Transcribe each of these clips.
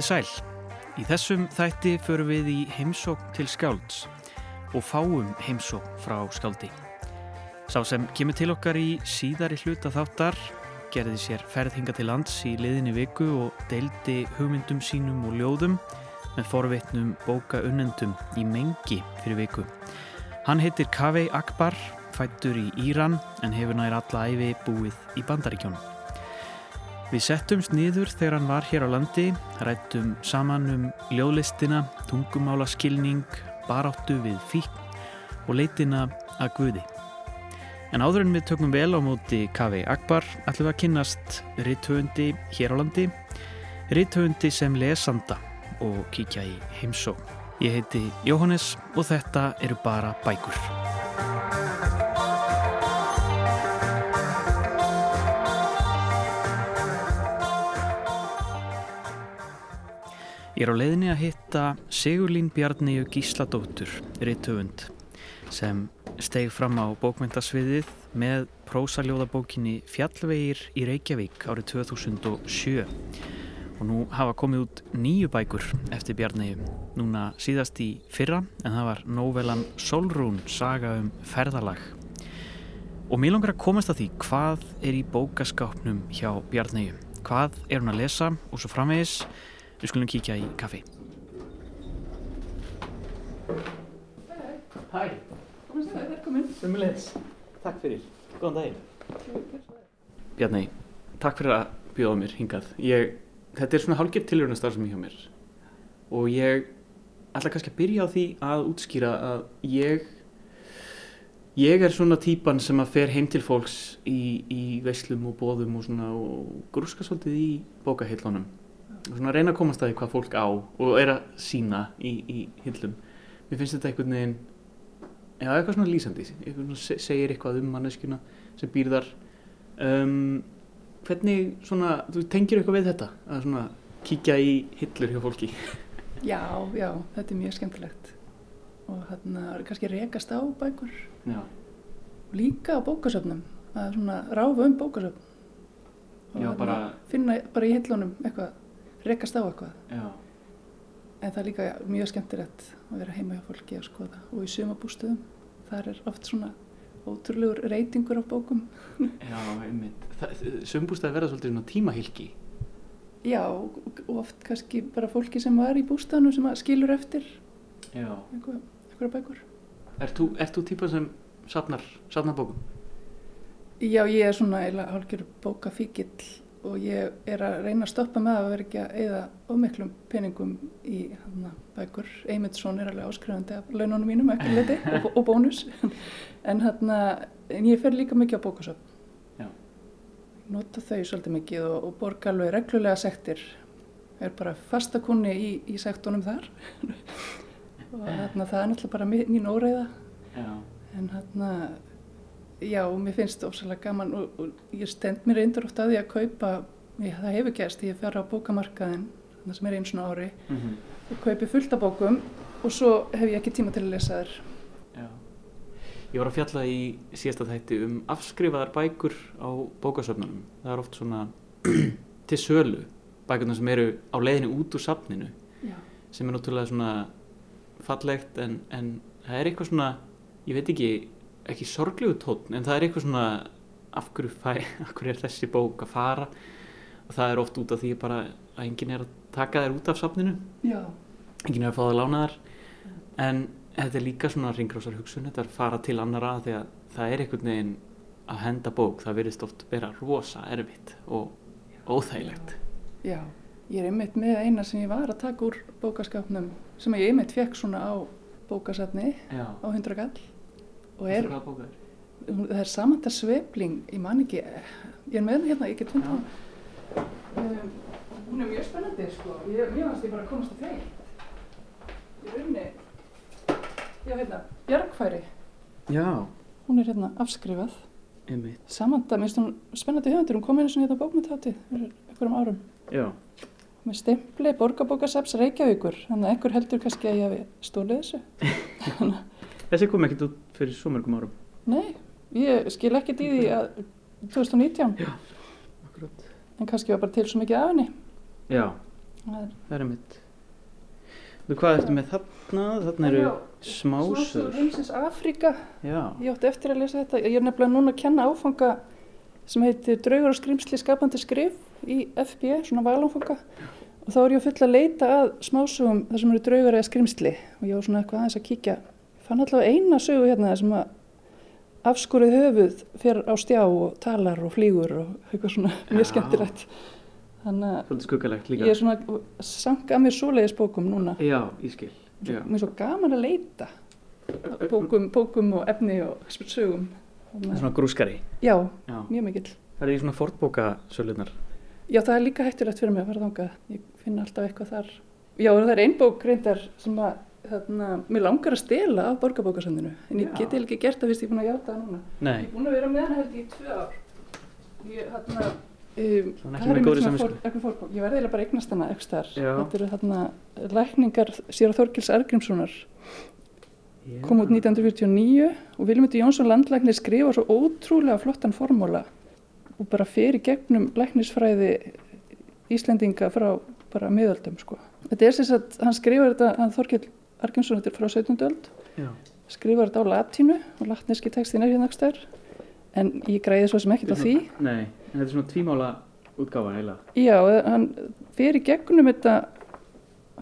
Komiði sæl. Í þessum þætti förum við í heimsók til skálds og fáum heimsók frá skáldi. Sá sem kemur til okkar í síðari hluta þáttar gerði sér ferðhinga til lands í liðinni viku og deildi hugmyndum sínum og ljóðum með forveitnum bóka unnendum í mengi fyrir viku. Hann heitir Kaveh Akbar, fættur í Íran en hefur nær alla æfi búið í Bandaríkjónum. Við settumst niður þegar hann var hér á landi, rættum saman um ljóðlistina, tungumála skilning, baráttu við fík og leitina að Guði. En áður en við tökum vel á móti Kaveh Akbar ætlum við að kynnast rittöfundi hér á landi, rittöfundi sem lesanda og kíkja í heimsó. Ég heiti Jóhannes og þetta eru bara bækur. Ég er á leiðinni að hitta Sigurlín Bjarníu Gísladóttur, rittöfund, sem steg fram á bókmyndasviðið með prósaljóðabókinni Fjallvegir í Reykjavík árið 2007 og nú hafa komið út nýju bækur eftir Bjarníu, núna síðast í fyrra en það var nóvelan Solrún saga um ferðalag. Og mér langar að komast að því hvað er í bókaskápnum hjá Bjarníu, hvað er hún að lesa og svo framvegis Við skulum kíkja í kaffi. Hæ. Komast það, velkomin. Sumulegis. Takk fyrir. Góðan daginn. Bjarni, takk fyrir að bjóða mér hingað. Ég, þetta er svona hálfgett tilhörnastar sem ég hjá mér. Og ég ætla kannski að byrja á því að útskýra að ég, ég er svona típan sem að fer heim til fólks í, í veislum og bóðum og svona og grúska svolítið í bókaheillunum og svona reyna að komast að því hvað fólk á og er að sína í, í hillum. Mér finnst þetta einhvern veginn já, eitthvað svona lýsandi eitthvað svona segir eitthvað um manneskjuna sem býr þar. Um, hvernig svona, þú tengir eitthvað við þetta að svona kíkja í hillur hjá fólki? Já, já, þetta er mjög skemmtilegt. Og hérna kannski rekast á bækur. Já, líka á bókasöfnum að svona ráfa um bókasöfn. Og Já, bara- finna bara í hillunum eitthvað rekast á eitthvað. Já, en það er líka mjög skemmtilegt að vera heima hjá fólki að skoða. Og í sumabústöðum þar er oft svona ótrúlegur reytingur á bókum. Já, einmitt. Sömbústæði verða svolítið svona tímahylki Já, og oft kannski bara fólki sem var í bústöðunum sem skilur eftir já, einhver, einhverja bækur. Ert þú, þú típa sem safnar, safnar bókum? Já, ég er svona eiginlega hálfgjör bókafíkill og ég er að reyna að stoppa með að vera ekki að eyða ofmiklum peningum í hana, bækur. Eymundsson er alveg áskrifandi af laununum mínum, ekki liti, og, og bónus. En, hana, en ég fer líka mikið á bókasöfn. Nota þau svolítið mikið og, og borga alveg reglulega sektir. Er bara fastakunni í, í sektunum þar. og hana, það er náttúrulega bara mín óreiða. Já, En hérna, já, mér finnst ofsalega gaman og, og ég stend mér reyndur oft að því að kaupa, ég, það hefur gæst, ég fer á bókamarkaðin, þannig sem er einu svona ári, mm og kaupi fullt af bókum og svo hef ég ekki tíma til að lesa þær. já Ég var að fjalla í síðasta þætti um afskrifaðar bækur á bókasöfnunum það er oft svona til sölu bækurnar sem eru á leiðinu út úr safninu Já. sem er náttúrulega svona fallegt en, en það er eitthvað svona ég veit ekki, ekki sorglegu tónn en það er eitthvað svona af hverju, fæ, af hverju er þessi bók að fara? Og það er oft út af því bara að enginn er að taka þær út af safninu. Já. enginn er að fá það lánaðar. En þetta er líka svona ringrósar hugsun þetta er að fara til annara því að það er einhvern veginn að henda bók það virðist oft vera rosa erfitt og óþægilegt. Já, ég er einmitt með eina sem ég var að taka úr bókaskapnum sem ég einmitt fekk svona á bókasafni Já, á 100 gall er, er, það er? hún- það er samanda svepling, ég man ekki, ég er með henni hérna, ég get hann. Um, hún er mjög spennandi, sko. Ég, mér fannst ég bara að komast að þeim. Í rauninni, já, hérna, Bjargfæri, Já, hún er hérna afskrifað. einmitt Samanda, mér finnst hún spennandi höfundur, hún kom einu svona hérna bókmyndháttið fyrir einhverjum árum. Já, Með stimpli, borgarbókasaps Reykjavíkur, þannig að einhver heldur kannski að ég hafi stólið þessu. þessi kom ekkert út fyrir svo mörgum árum Nei, ég skil ekkert í því að 2019, Akkurat en kannski var bara til svo mikið af henni. Já, Það er mitt. Þú hvað ertu með þarna? Þarna eru smásögur smásögur. heimsins Afríka. Já, Ég átti eftir að lesa þetta. Ég er nefnilega núna að kenna áfanga sem heitir Draugur og skrimsli skapandi skrif í FB, svona valanfanga. Og þá er ég að fulla að leita að smásögum þar sem eru draugur eða skrimsli. Og ég var svona eitthvað aðeins að kíkja. Fann allavega eina sögu hérna sem að afskurið höfuð fyrir á stjá og talar og flýgur og eitthvað svona mjög Já. skemmtilegt. Þannig að ég er svona að mér svoleiðis bókum núna. Já, ég skil. Já. Mér er svo gaman að leita bókum, bókum og efni og sögum. Er svona grúskari. Já, Já. mjög mikill. Það er í svona fortbókasölunar. Já, það er líka hættulegt fyrir mig að fara þangað. Ég finn alltaf eitthvað þar. Já, það er ein bók reyndar sem að þarna, mér langar að stela af borgarbókasandinu. En ég geti ekki gert það fyrst ég er búin að játa það núna. Ég Nei, er búin að vera með hana held ég í tvö ár. Ég, þarna, um, það er einmitt svona eitthvað fórbók. Ég verði eiginlega bara að eignast hana. Þetta eru þarna lækningar sér Þorgils Argrímssonar Já. kom út 1949 og Vilmundur Jónsson landlæknir skrifa svo ótrúlega flottan formúla og bara fer í gegnum læknisfræði Íslendinga frá bara miðöldum sko. Þetta er sem sagt, hann skrifar þetta, hann Þorkell Argrímsson, þetta er frá 17. öld, Já. skrifar þetta á latínu og latneski textin er hérna ekki stær, en ég græði svo sem ekkert á því. Nei, en þetta er svona tvímála útgáfa heila. Já, hann fer í gegnum þetta,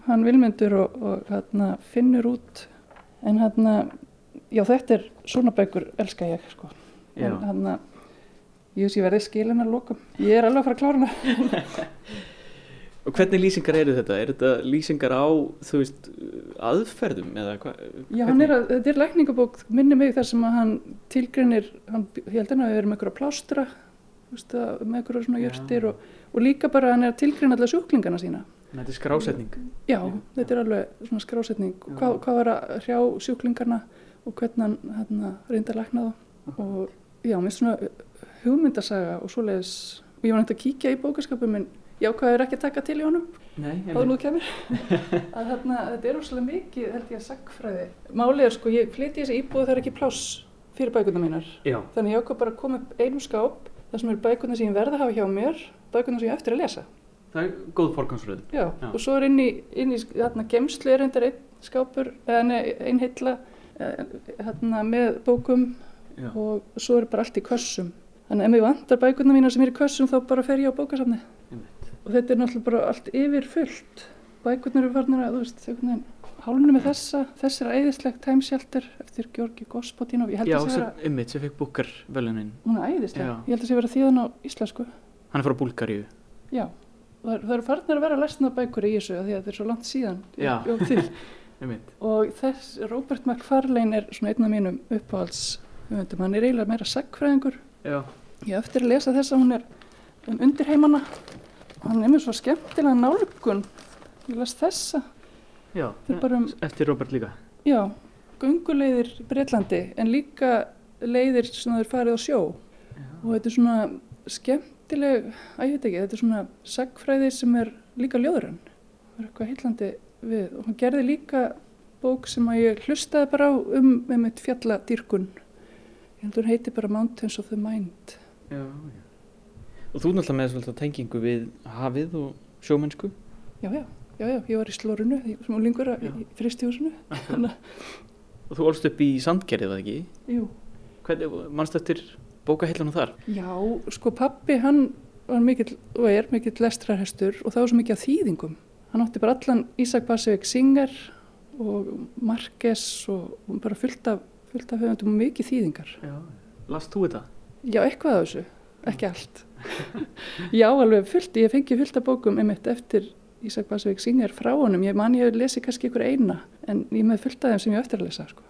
hann Vilmundur og, og hérna, finnur út, en hérna, já þetta er svona bækur elska ég sko. En hann að ég veist ég verði skilin að lokum ég er alveg að fara að klára hana Og hvernig lýsingar eru þetta? Er þetta lýsingar á, þú veist, aðferðum eða hvað? já hann er að, þetta er lækningabók minni mig þar sem að hann tilgreinir hann, held hann að við erum einhverja plástra veist, að- með einhverja svona Já. jörstir og, og líka bara hann er að tilgreina alla sjúklingana sína Þetta er skrásetning. já, Já. þetta er alveg svona skrásetning Já. hvað, hvað var að hrjá sjúklingarna og hvernig hann hérna, reyndi að lækna þá og já, mér finnst svona hugmyndasaga og svoleiðis og ég var nægt að kíkja í bókaskapum minn hvað er ekki að taka til í honum. Nei, áður nú kemur. Að þarna, þetta er óslega mikið held ég að sagfræði málið er sko, ég flytti í þessi íbúð það er ekki pláss fyrir bækuna mínar. Já, þannig ég ákvað bara að koma upp einum skáp þar sem eru bækuna sem ég verða að hafa hjá mér bækuna sem ég á eftir að lesa. Það er góð Já. og svo er inn í, inn í þarna, gemslu er reyndar einn skápur eða nei, ein heilla þarna, með bókum Já. og svo er bara allt í kössum. Þannig að ef mér vantar bækuna mínar sem er í kössum þá bara fer ég á bókasafni. Og þetta er náttúrulega bara allt yfir fullt bækurnar eru farnir að, þú veist, einhvern veginn hálunum með þessa, þessi er æðislegt Time Shelter eftir Georgi held Já, að sé sem fekk búkar velunin. hún er æðisleg Já. ég held að það sé vera þýðan á íslensku Hann er frá Búlgaríu. já, það, er- eru farnir að vera lesna bækur í þessu því að þetta er svo langt síðan Já. Ymmit. og þess, Robert McFarlane er svona einn af mínum uppáhalds höfundum, hann er eiginlega meira sagfræðingur Já. ég eftir að lesa þessa, hún er um undirheimana hann er með svo skemmtilega nálgun. Ég las þessa, Já. er um Eftir Robert líka. já, gönguleiðir í Breitlandi en líka leiðir sem þeir farið á sjó. Og þetta er svona skemmtileg að ég veit ekki, þetta er svona sagfræði sem er líka ljóðrann það er eitthvað heillandi við. Og hann gerði líka bók sem að ég hlustaði bara á um með mitt fjalladýrkun. Ég heldur heiti bara Mountains of the Mind. Já, já. Og þú náttúrulega með svolítið tengingu við hafið og sjómennsku. já, já, já, já, ég var í slórunu sem úlingur í fristihúsinu þannig Og þú ólst upp í Sandgerði, var það ekki? að, jú, Hvernig, mannst eftir bókahillunum þar? Já, sko pappi hann var mikill og er mikill lestrarhestur og það var svo mikið af þýðingum. Hann átti bara allan Ísak Basevik Singer og Marques og bara fullt af, fullt af höfundum og mikið þýðingar. Já. Last þú þetta? Já, eitthvað af þessu, ekki allt. Já, alveg fullt, ég fengi fullt af bókum einmitt eftir Ísak Basevik Singer frá honum. Ég man ég lesi kannski ykkur eina en ég með fullt af þeim sem ég eftir að lesa, sko.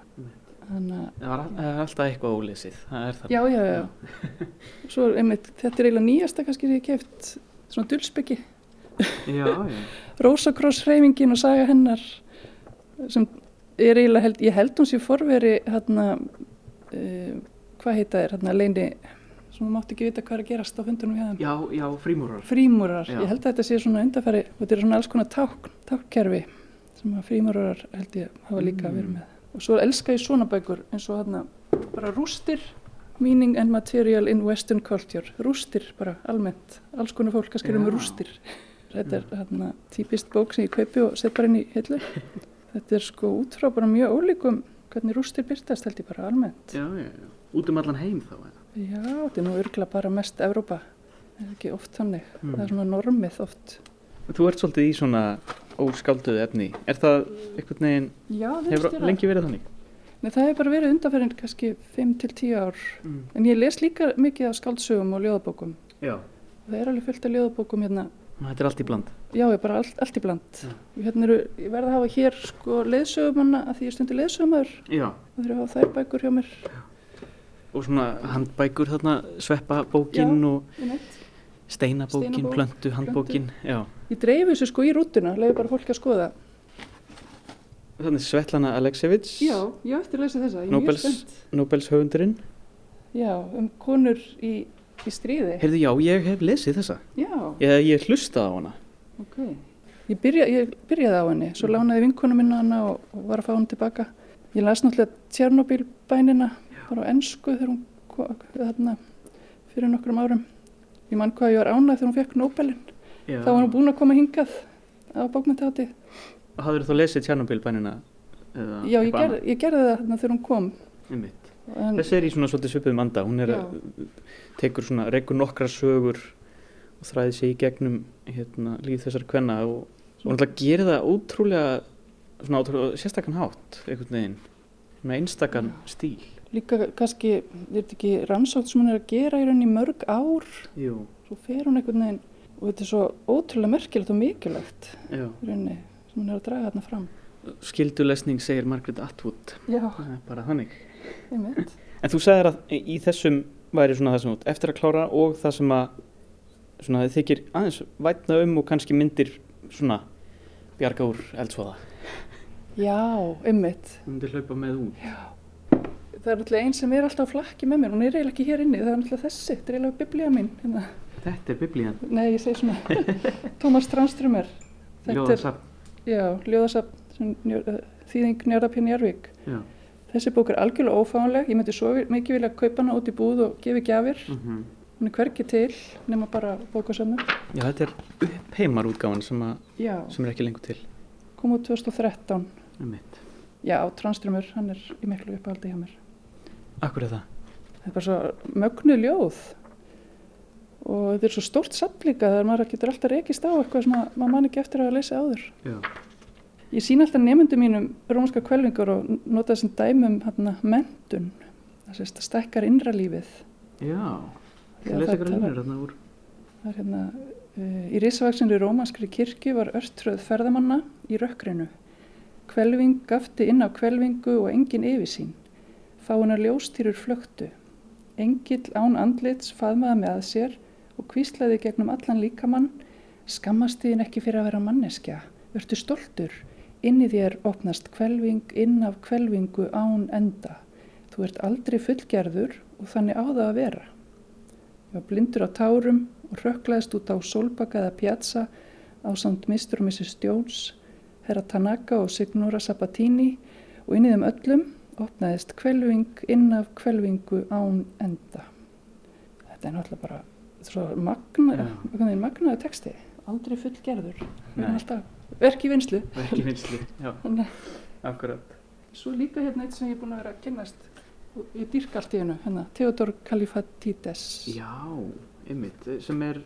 Þannig að Það er alltaf eitthvað ólesið. Já, já, já. Svo einmitt, þetta er eiginlega nýjasta kannski sem ég keft, svona dulsbyggi. Já, já. Rósakross hreyfingin og saga hennar sem er eiginlega, held, ég held hún sé forveri hérna, uh, hvað heita þér, hérna leini, sem þú mátt ekki vita hvað er að gerast á fundunum hjá þeim. Já, já, frímúrar. Frímúrar, Já. ég held að þetta sé svona undarfæri, þetta er svona alls konar tákn, tákkerfi sem að frímúrar held ég hafa líka Mm. verið með. Og svo elska ég svona bækur eins og hérna bara rústir, meaning and material in western culture, rústir bara almennt, alls konar fólk að skrifa um rústir. Þetta er hérna típist bók sem ég kaupi og set bara inn í hillu. Þetta er sko út frá bara mjög ólíkum hvernig rústir byrtast held ég bara almennt. Já, já, já. Út um allan heim þá, eða? Já, þetta er nú örgla bara mest Evrópa. Er ekki oft þannig. Mm. Það er svona normið oft. Þú ert svolítið í svona óskálduðu efni. Er það Já, það hefur lengi verið þannig? Nei, það hefur bara verið undanferðin kannski 5-10 ár. Mm. En ég les líka mikið af skáldsögum og ljóðabókum. Já. Það er alveg fullt af ljóðabókum hérna. Þetta er allt í bland. Já, ég er bara allt, allt í bland. Já. Hérna eru, ég verði að hafa hér sko leiðsögumanna að því ég stundi leiðsögumæður. Já. Það þurfa að hafa þær bækur hjá mér. Og svona handbækur þarna, sveppabókin og steinabókin, Steinabók, plöntu, handbókin. Já. Ég dreifi þessu sko í rútuna, leiði bara fólki að skoða. Þannig Svetlana Aleksevits, Já, ég eftir að lesa þessa, ég er mjög spennt. Nobels höfundurinn. Já, um konur í, í stríði. Heyrðu, já, ég hef lesið þessa. Já, Ég, ég hlustaði á hana. ok. Ég, byrja, ég byrjaði á henni, svo lánaði vinkonu minna hana og, og var að fá henni tilbaka. Ég las náttúrulega Tjernobyl bænina, bara á ennsku fyrir nokkrum árum. Ég mann hvað ég var ánægð þegar hún fekk Nobelin. Já. Þá var hún búin að koma hingað á bókmyndahátti. Hafður þú lesið Tjernobyl-bænina? eða Já, ég, ger, ég gerði það þarna þegar hún kom. En, Þessi er í svona svolítið svipuðum anda. Hún er að tekur svona, reykur nokkra sögur og þræði sig í gegnum hérna, líf þessar kvenna og, og náttúrulega gerir það ótrúlega, svona ótrúlega sérstakann hátt, einhvern veginn, með einstakann stíl. Líka kannski, er þetta ekki rannsótt sem hún er að gera í rauninni mörg ár, Jú, svo fer hún einhvern veginn og þetta er svo ótrúlega merkilegt og mikilvægt já. í rauninni sem hún er að draga þarna fram. Skildulesning segir Margaret Atwood. Já, er bara þannig. En þú sagðir að í þessum væri svona það sem ert eftir að klára og það sem að svona þið þykir aðeins vætna um og kannski myndir svona bjarga úr eldsvoða. Já. Þú myndir hlaupa með út. Það er náttúrulega einn sem er alltaf á flakki með mér, hún er eiginlega ekki hér inni, það er náttúrulega þessi, þetta er eiginlega biblía mín. Hérna. Þetta er biblíðan. Nei, ég segi svona, Tómas Tranströmer. Er, Ljóðasafn. já, ljóðasafn, uh, þýðing Njörðapinn Járvík. Já. Þessi bók er algjörlega ófáanleg, ég myndi svo mikið vilja kaupa hana út í búð og gefi gjafir. Mm Hún er hvergi til, nema bara bókasöfnum. Já, þetta er uppheimar sem, sem er ekki lengur til. kom út 2013. Um mitt. Já, Tranströmer, hann er í miklu uppáhaldi hjá mér. Akkur er það? Þetta er bara svo mögnuð ljóð og þetta er svo stórt samt líka þegar maður getur alltaf rekist á eitthvað sem að- maður man ekki eftir að leysa áður. Já. Ég sín alltaf nefndum mínum rómska kvelvingar og nota þessum dæmum hérna, mentun, það sést að stekkar innra lífið. Já. Lesa það ykkur talar- línur þarna úr. Það er hérna, uh, í risavaksinu rómanskri kirkju var örtröð ferðamanna í rökkrinu. Kvelving gafti inn á kvelvingu og engin yfirsýn. Fáunar ljóstýrur flöktu. Engill án andlits faðmaði með sér og kvíslaði gegnum allan líkamann. Skammast þín ekki fyrir að vera manneskja. Vertu stoltur. Inn í þér opnast kvelving inn af kvelvingu án enda. Þú ert aldrei fullgerður og þannig á það að vera. Ég var blindur á tárum og rökklaðist út á Solbaka eða Piazza á samt Mr. og Mrs. Jones, Herra Tanaka og Signora Sabatini og inn í þeim öllum opnaðist kvelving inn af kvelvingu án enda. Þetta er náttúrulega bara svo magna, Já. magnaði texti, aldrei fullgerður. Við erum alltaf verk í vinslu. Ekki vinslu. Já, akkurat. Svo líka hérna eitt sem ég er búin að vera að kynnast og ég dýrka allt í hennu, hérna, Theodor Kalifatides. Já, einmitt, sem er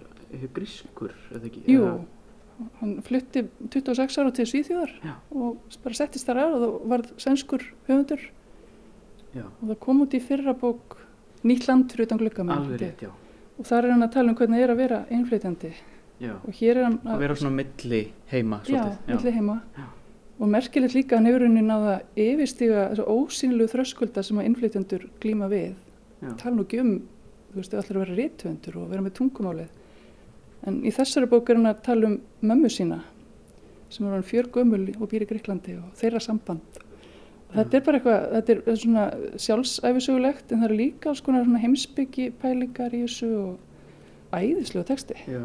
grískur, eða ekki? Jú, Eða- hann flutti 26 ára til Svíþjóðar Já. og bara settist þar að og varð sænskur höfundur Já, og það kom út í fyrra bók Nýtt land fyrir utan já. og þar er hann að tala um hvernig það er að vera einflýtjandi og hér er hann að vera svona milli heima, milli heima. Og merkilegt líka að hann hefur henni náða yfirstíga þessu ósýnilegu þröskulda sem að innflytjandur glíma við. Tala nú ekki um, þú veist, allir að vera rithöfundur og vera með tungumálið. En í þessari bók er hann að tala um mömmu sína sem er hann fjörgömmul og býr í Greiklandi og þeirra samband þetta er bara eitthvað, þetta er svona sjálfsæfisögulegt en það eru líka alls konar heimsbyggi pælingar í þessu og æðislega texti Já,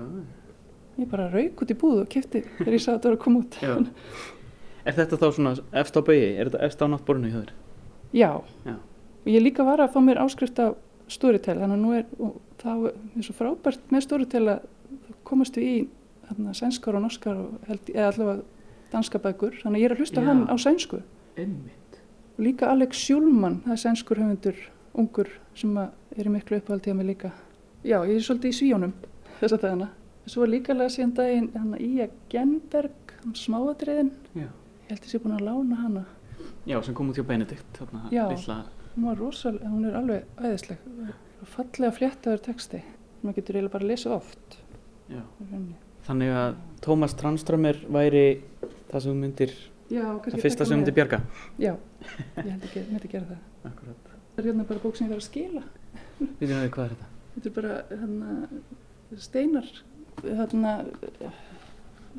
ég bara rauk út í búð og kefti þegar ég sá að þetta var að koma út. Er þetta þá svona efst á bögi? Er þetta efst á náttborinu hjá þér? Já. Já. Ég líka var að fá mér áskrift af Storytel, þannig að nú er, það er svo frábært með Storytel að komast við í hérna, sænskar og norskar og held, eða allavega danska bækur, þannig að ég er að hlusta Já. hann á sænsku. Einmitt. Og líka Alex Schulman, það er sænskur höfundur, ungur, sem að er í miklu uppáhaldi á mig líka. Já, ég er svolítið í svíjónum þess að dagana. Svo er líka lega síðan daginn hann Ía Genberg, hann smáadriðin. Já. Ég held að ég sé búin að lána hana. Já, sem kom út hjá Benedikt, þarna Já. litla, Hún var rosalega, hún er alveg æðisleg. Fallega fléttaður texti. Hún getur eiginlega bara að lesa oft. já. Þannig að Tómas Tranströmer væri það sem myndir, Já, það fyrsta sem þú myndir bjarga. Já, ég held ekki, myndi gera það. Akkurat. Það er hérna bara bók sem ég var að skila. Við veitum við hvað er þetta? Þetta er bara hérna, steinar, hérna,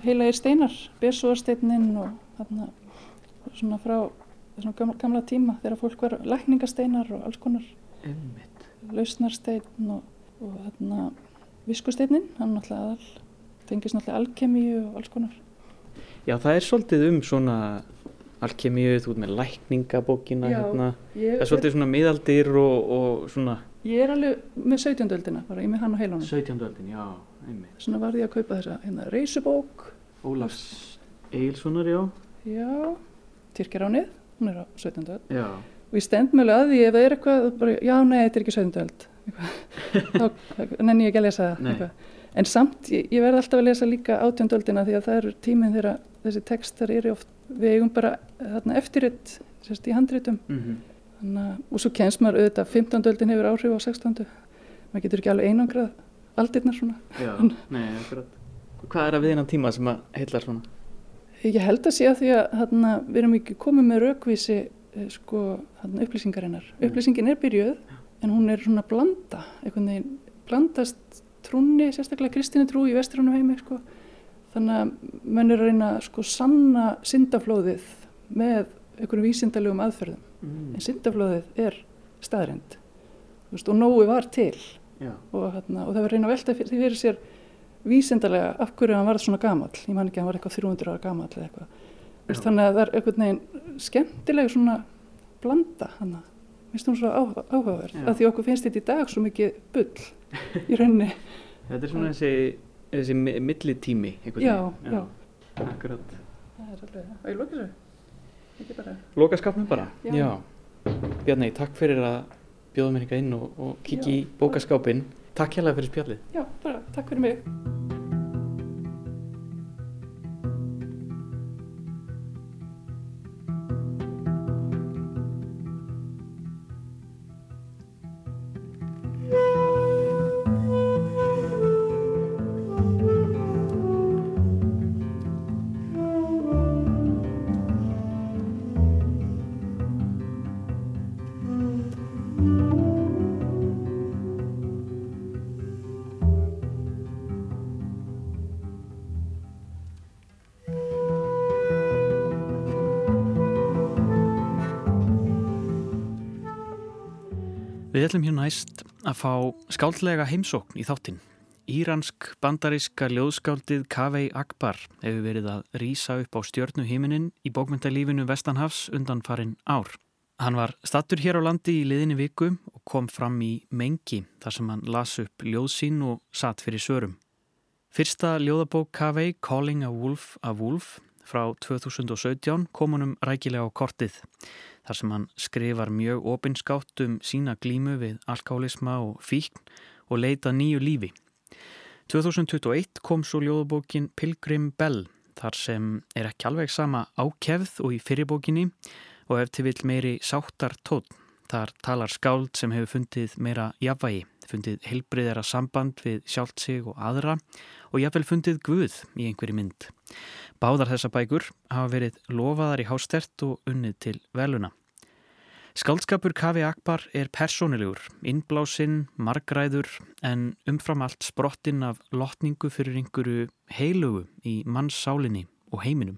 heilagir steinar, besúarsteinnin og hérna, svona frá svona gamla, gamla tíma þegar fólk var lækningasteinar og alls konar Einmitt. lausnarsteinn og, og hérna, viskusteinnin, hann er náttúrulega aðal, tengist náttúrulega alkemíu og alls konar. Já, það er svolítið um svona alkemíu, þú ert með lækningabókina Já, hérna. Ég, Það er svolítið svona miðaldir og, og svona ég er alveg með 17. öldina, bara ég með hann á heilanum. 17. öldin, já, einmitt. Svona varði ég að kaupa þessa hérna, reysubók, Ólafs Egilssonar, já. já, Tyrkjaránið, hún er á 17. öld. Já. Og ég stend mjög að því ef það er eitthvað, bara, já, nei, þetta er ekki 17. öld. Þá nenni ég ekki að lesa það. En samt, ég, ég verð alltaf að lesa líka 18. öldina því að það eru tíminn þegar þessi textar eru oft, við eigum bara þarna eftirrit, sérst í handritum. Mm Þannig, að- og svo kennst maður auðvitað 15. öldin hefur áhrif á 16. Maður getur ekki alveg einangrað aldirnar svona. Já, nei, akkurat. Hvað er að við innan tíma sem að heillar svona? Ég held að sé að því að þarna, við erum ekki komið með raukvísi eh, sko, þarna, upplýsingarinnar. Mm. Upplýsingin er byrjuð en hún er svona blanda, einhvern veginn blandast trúnni, sérstaklega kristinni trú í vestrænum heimi. Sko. Þannig að menn er að reyna að sko, sanna syndaflóðið með einhverjum vísindalegum aðferðum. Mm. En syndaflóðið er staðrind veist, og nógu var til Já, og, hérna, og það var að reyna að velta því fyrir sér vísindalega af hverju hann varð svona gamall ég man ekki að hann var eitthvað 300 ára gamall eða eitthvað Já. þannig að það er einhvern veginn skemmtileg svona blanda hann minnst hún svo áhuga- áhugaverð Já. af því okkur finnst þetta í dag svo mikið bull í rauninni þetta er svona þessi, þessi mi- millitími. Já, veginn. já. Akkurat. það er alveg, og ég ekki bara, Loka skapnum bara? Já. Bjarni, takk fyrir að bjóða mér hingað inn og, og kikki í bókaskápin. Takk hérlega fyrir spjallið. já, bara takk fyrir mig ætlum hér næst að fá skáldlega heimsókn í þáttinn. Íransk bandaríska ljóðskáldið Kaveh Akbar hefur verið að rýsa upp á stjörnu himinin í bókmyndalífinu Vestanhafs undan farin ár. Hann var stattur hér á landi í liðinni viku og kom fram í mengi þar sem hann las upp ljóð sín og satt fyrir sörum. Fyrsta ljóðabók Kaveh, Calling a Wolf a Wolf frá 2017 kom honum rækilega á kortið þar sem hann skrifar mjög opinskátt um sína glímu við alkálisma og fíkn og leita nýju lífi. 2021 kom svo ljóðabókin Pilgrim Bell þar sem er ekki alveg sama ákefð og í fyrirbókinni og ef til vill meiri sáttar tótt. Þar talar skáld sem hefur fundið meira jafnvægi, fundið heilbriðara samband við sjálft sig og aðra og jafnvel fundið guð í einhverju mynd. Báðar þessa bækur hafa verið lofaðar í hástert og unnið til veluna. Skáldskapur Kavi Akbar er persónilegur, innblásinn, margræður en umfram allt sprottinn af lotningu fyrir einhverju heilugu í mannssálinni og heiminum.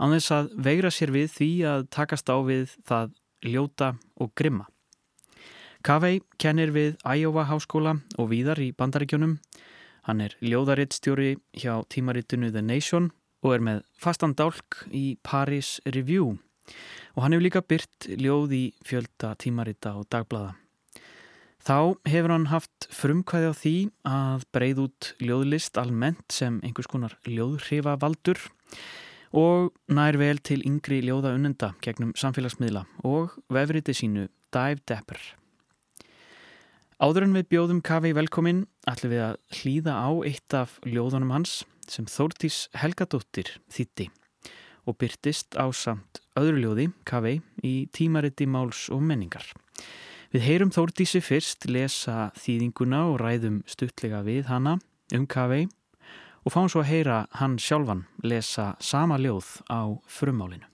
Án þess að vegra sér við því að takast á við það ljóta og grimma. Kavei kennir við Iowa háskóla og víðar í bandaríkjunum. Hann er ljóðarittstjóri hjá tímaritinu The Nation og er með fastan dálk í Paris Review og hann hefur líka byrt ljóð í fjölda tímarita og dagblada. Þá hefur hann haft frumkvæði á því að breið út ljóðlist almennt sem einhvers konar ljóðhrifa valdur og nær vel til yngri ljóða unnenda gegnum samfélagsmiðla og vefriti sínu Dive Dapper. Áður en við bjóðum Kavi velkomin ætlum við að hlýða á eitt af ljóðunum hans sem Þórtís Helgadóttir þýtti og byrtist á samt öðru ljóði, Kavi, í tímariti máls og menningar. Við heyrum Þórdísi fyrst lesa þýðinguna og ræðum stuttlega við hana um Kavei og fáum svo að heyra hann sjálfan lesa sama ljóð á frumálinu.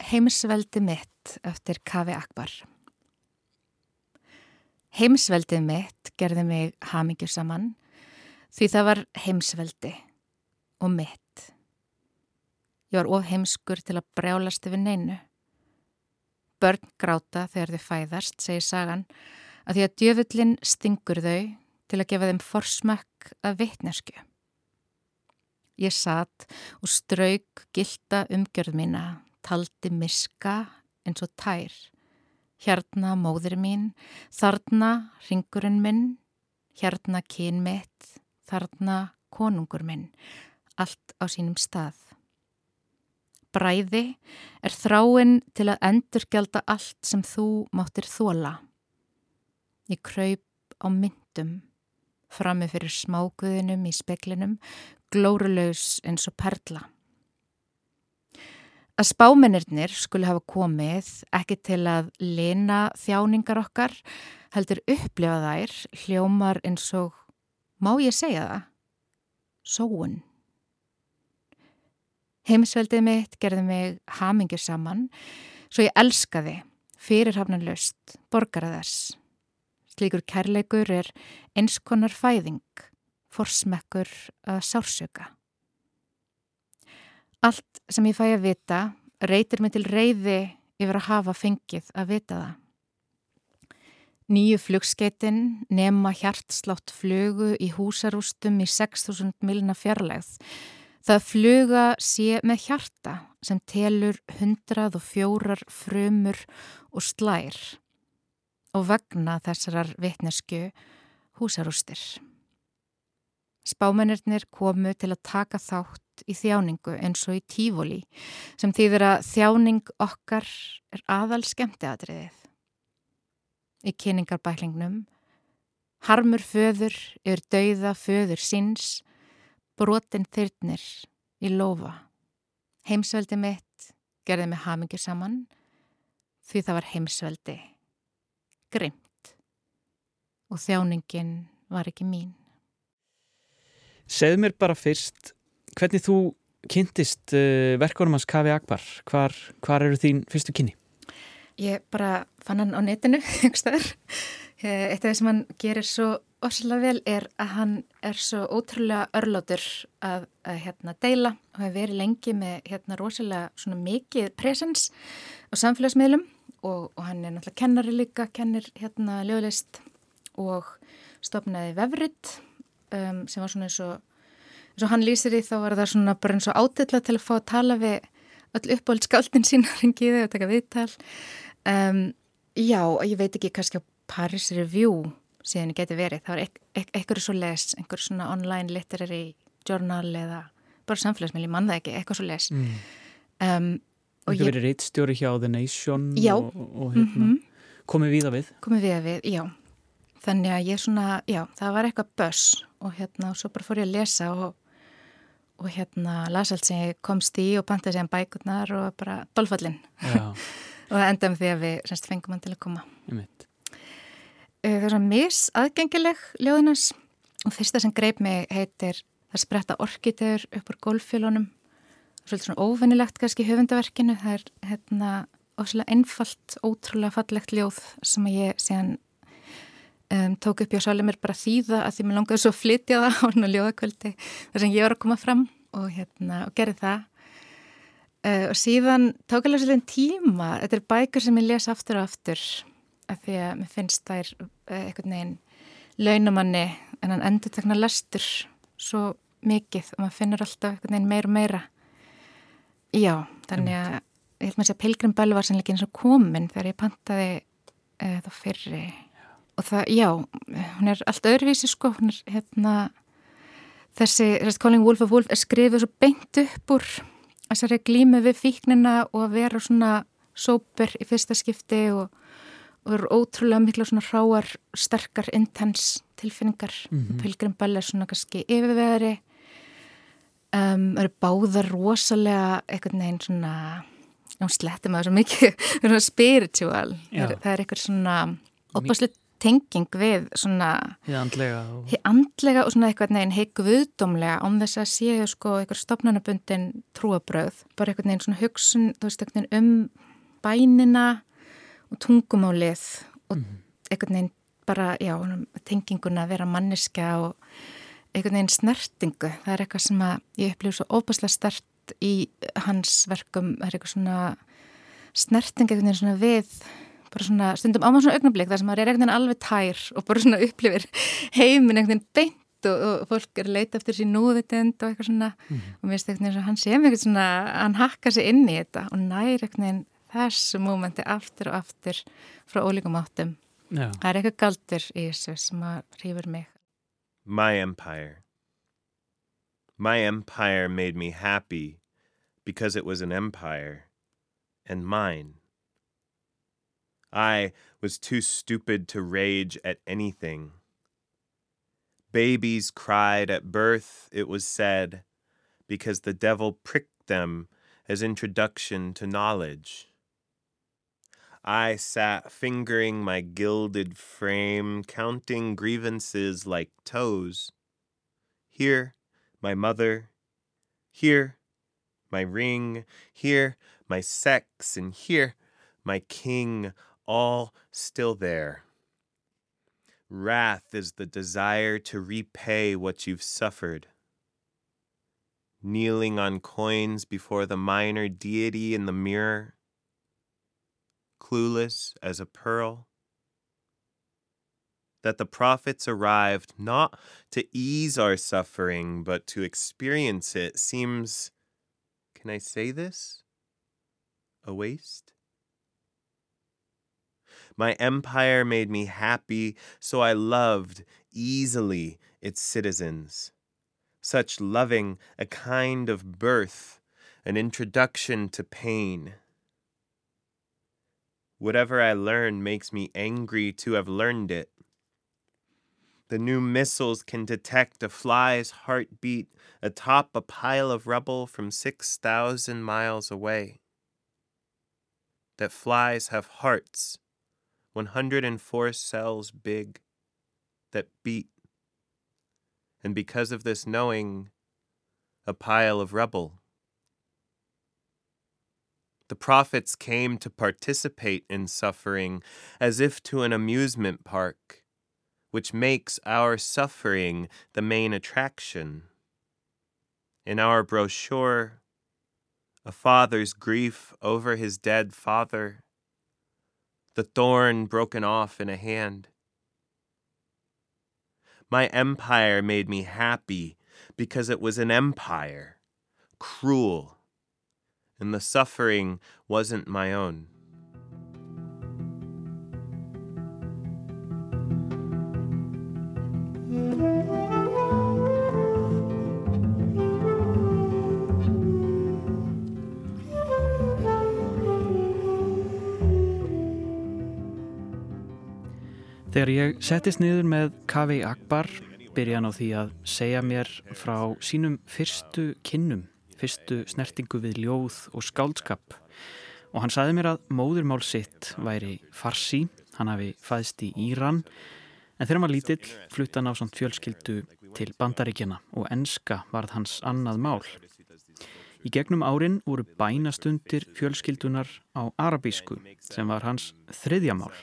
Heimsveldi mitt eftir Kavei Akbar Heimsveldið mitt gerði mig hamingju saman því það var heimsveldi og mitt. Ég var of heimskur til að brjálast yfir neinu. Börn gráta þegar þau fæðast, segir sagan, að því að djöfullin stingur þau til að gefa þeim forsmökk af vittnesku. Ég satt og strauk gilda umgjörð mína, taldi miska eins og tær. Hérna móður mín, þarna ringurinn minn, hérna kyn mitt, þarna konungur minn, allt á sínum stað bræði er þráinn til að endurgelda allt sem þú máttir þóla. Ég kraup á myndum, frammi fyrir smáguðinum í speklinum, glórulegs eins og perla. Að spámennirnir skuli hafa komið ekki til að lena þjáningar okkar, heldur upplifa þær, hljómar eins og, má ég segja það, sóun. Heimsveldið mitt gerði mig hamingjur saman svo ég elskaði fyrirhafnan löst borgara þess. Slíkur kærleikur er einskonar fæðing, forsmekkur að sársöka. Allt sem ég fæ að vita reytir mig til reyði yfir að hafa fengið að vita það. Nýju flugskeitin nema hjartslátt flugu í húsarústum í 6.000 milna fjarlægð Það fluga sé með hjarta sem telur hundrað og fjórar frumur og slær og vegna þessarar vitnesku húsarústir. Spámennirnir komu til að taka þátt í þjáningu eins og í tífóli sem þýðir að þjáning okkar er aðal skemmtiadriðið. Í kynningarbæklingnum harmur föður yfir dauða föður síns brotin þyrnir í lofa. Heimsveldi mitt gerði mig hamingi saman því það var heimsveldi grimt og þjáningin var ekki mín. Segð mér bara fyrst hvernig þú kynntist uh, verkunum hans Kavi Akbar. Hvar, hvar eru þín fyrstu kynni? Ég bara fann hann á netinu, ekki staður. Eh, eitt af því sem hann gerir svo ofslega vel er að hann er svo ótrúlega örlátur að, að hérna, deila og hefur verið lengi með hérna, rosalega mikið presens á samfélagsmiðlum og, og hann er náttúrulega kennari líka, kennir hérna löglist og stopnaði vefrit um, sem var svona eins og, eins og hann lýsir í þá var það svona bara eins og átilla til að fá að tala við öll uppáhald skáldin sína ringiði og taka viðtal. Um, Já, ég veit ekki kannski á Paris Review síðan getur verið. Það var eitthvað svo les, einhver svona online literary journal eða bara samfélagsmiðl, ég mann það ekki, eitthvað svo les. Mm. Um, það verið reittstjóri hjá The Nation já, og, og hérna, mm -hmm. komið við að við. Komið við að við, já. Þannig að ég svona, já, það var eitthvað börs og hérna, og svo bara fór ég að lesa og, og hérna, las allt sem ég komst í og pantaði sér bækurnar og bara dolfallin. og það endaði með því að við semst fengum hann til að koma. Ég mitt. Eh, er svona misaðgengileg ljóðinans og fyrsta sem greip mig heitir Það spretta orkitegur upp úr golffélunum svolítið svona óvennilegt kannski höfundaverkinu. Það er hérna óslulega einfalt, ótrúlega fallegt ljóð sem ég síðan um, tók upp hjá Sálimir bara þýða að því mér langaði svo að flytja það á svona ljóðakvöldi þar sem ég var að koma fram og hérna og gerði það. Uh, og síðan tók alveg svolítið tíma. Þetta er bækur sem ég les aftur og aftur að því að mér finnst þær eh, einhvern veginn launamanni en hann endur tekna lestur svo mikið og maður finnur alltaf einhvern veginn meira og meira. Já, þannig að ég held maður að segja Pilgrim Böll var sannleikin svo komin þegar ég pantaði uh, þá fyrri. Og það, já, hún er allt öðruvísi sko, hún er hérna þessi, þessi Calling Wolf of Wolf er skrifið svo beint upp úr þessari glímu við fíknina og að vera svona sóper í fyrsta skipti og, og eru ótrúlega mikla svona hráar, sterkar, intens tilfinningar. Mm -hmm. Pilgrim Bell er svona kannski yfirvegari um, eru báðar rosalega eitthvað neginn svona ná slettum að það er svo mikið spiritual, það er, það er eitthvað svona opaslut tenging við svona hið andlega og, andlega og svona eitthvað neginn heiku viðdómlega án þess að séu sko eitthvað stopnarnabundin trúabröð bara eitthvað neginn svona hugsun veist, um bænina og tungumálið og mm. eitthvað neginn bara já, tenginguna að vera manniska og eitthvað neginn snertingu það er eitthvað sem að ég upplifu svo óbærslega stert í hans verkum það er eitthvað svona snerting eitthvað neginn svona við bara svona stundum á maður svona augnablík þar sem maður er einhvern veginn alveg tær og bara svona upplifir heiminn einhvern veginn beint og, og fólk er að leita eftir sín núðitend og eitthvað svona mm. og mér finnst einhvern veginn að hann sé einhvern svona hann hakka sig inn í þetta og næri einhvern veginn þessu mómenti aftur og aftur frá ólíkum áttum Já. það er eitthvað galdur í þessu sem að hrýfur mig My empire My empire made me happy because it was an empire and mine I was too stupid to rage at anything. Babies cried at birth, it was said, because the devil pricked them as introduction to knowledge. I sat fingering my gilded frame, counting grievances like toes. Here, my mother. Here, my ring. Here, my sex. And here, my king all still there. Wrath is the desire to repay what you've suffered. Kneeling on coins before the minor deity in the mirror, clueless as a pearl. That the prophets arrived not to ease our suffering, but to experience it seems, can I say this? A waste? My empire made me happy, so I loved easily its citizens. Such loving a kind of birth, an introduction to pain. Whatever I learn makes me angry to have learned it. The new missiles can detect a fly's heartbeat atop a pile of rubble from 6,000 miles away. That flies have hearts 104 cells big that beat. And because of this knowing, a pile of rubble. The prophets came to participate in suffering as if to an amusement park, which makes our suffering the main attraction. In our brochure, a father's grief over his dead father the thorn broken off in a hand. My empire made me happy because it was an empire, cruel, and the suffering wasn't my own. Þegar ég settist niður með Kavi Akbar byrja hann á því að segja mér frá sínum fyrstu kinnum, fyrstu snertingu við ljóð og skáldskap og hann saði mér að móðurmál sitt væri farsi, hann hafi fæðst í Íran en þegar maður lítill flutta hann á svona fjölskyldu til bandaríkjana og enska varð hans annað mál. Í gegnum árin voru bænastundir fjölskyldunar á arabísku sem var hans þriðja mál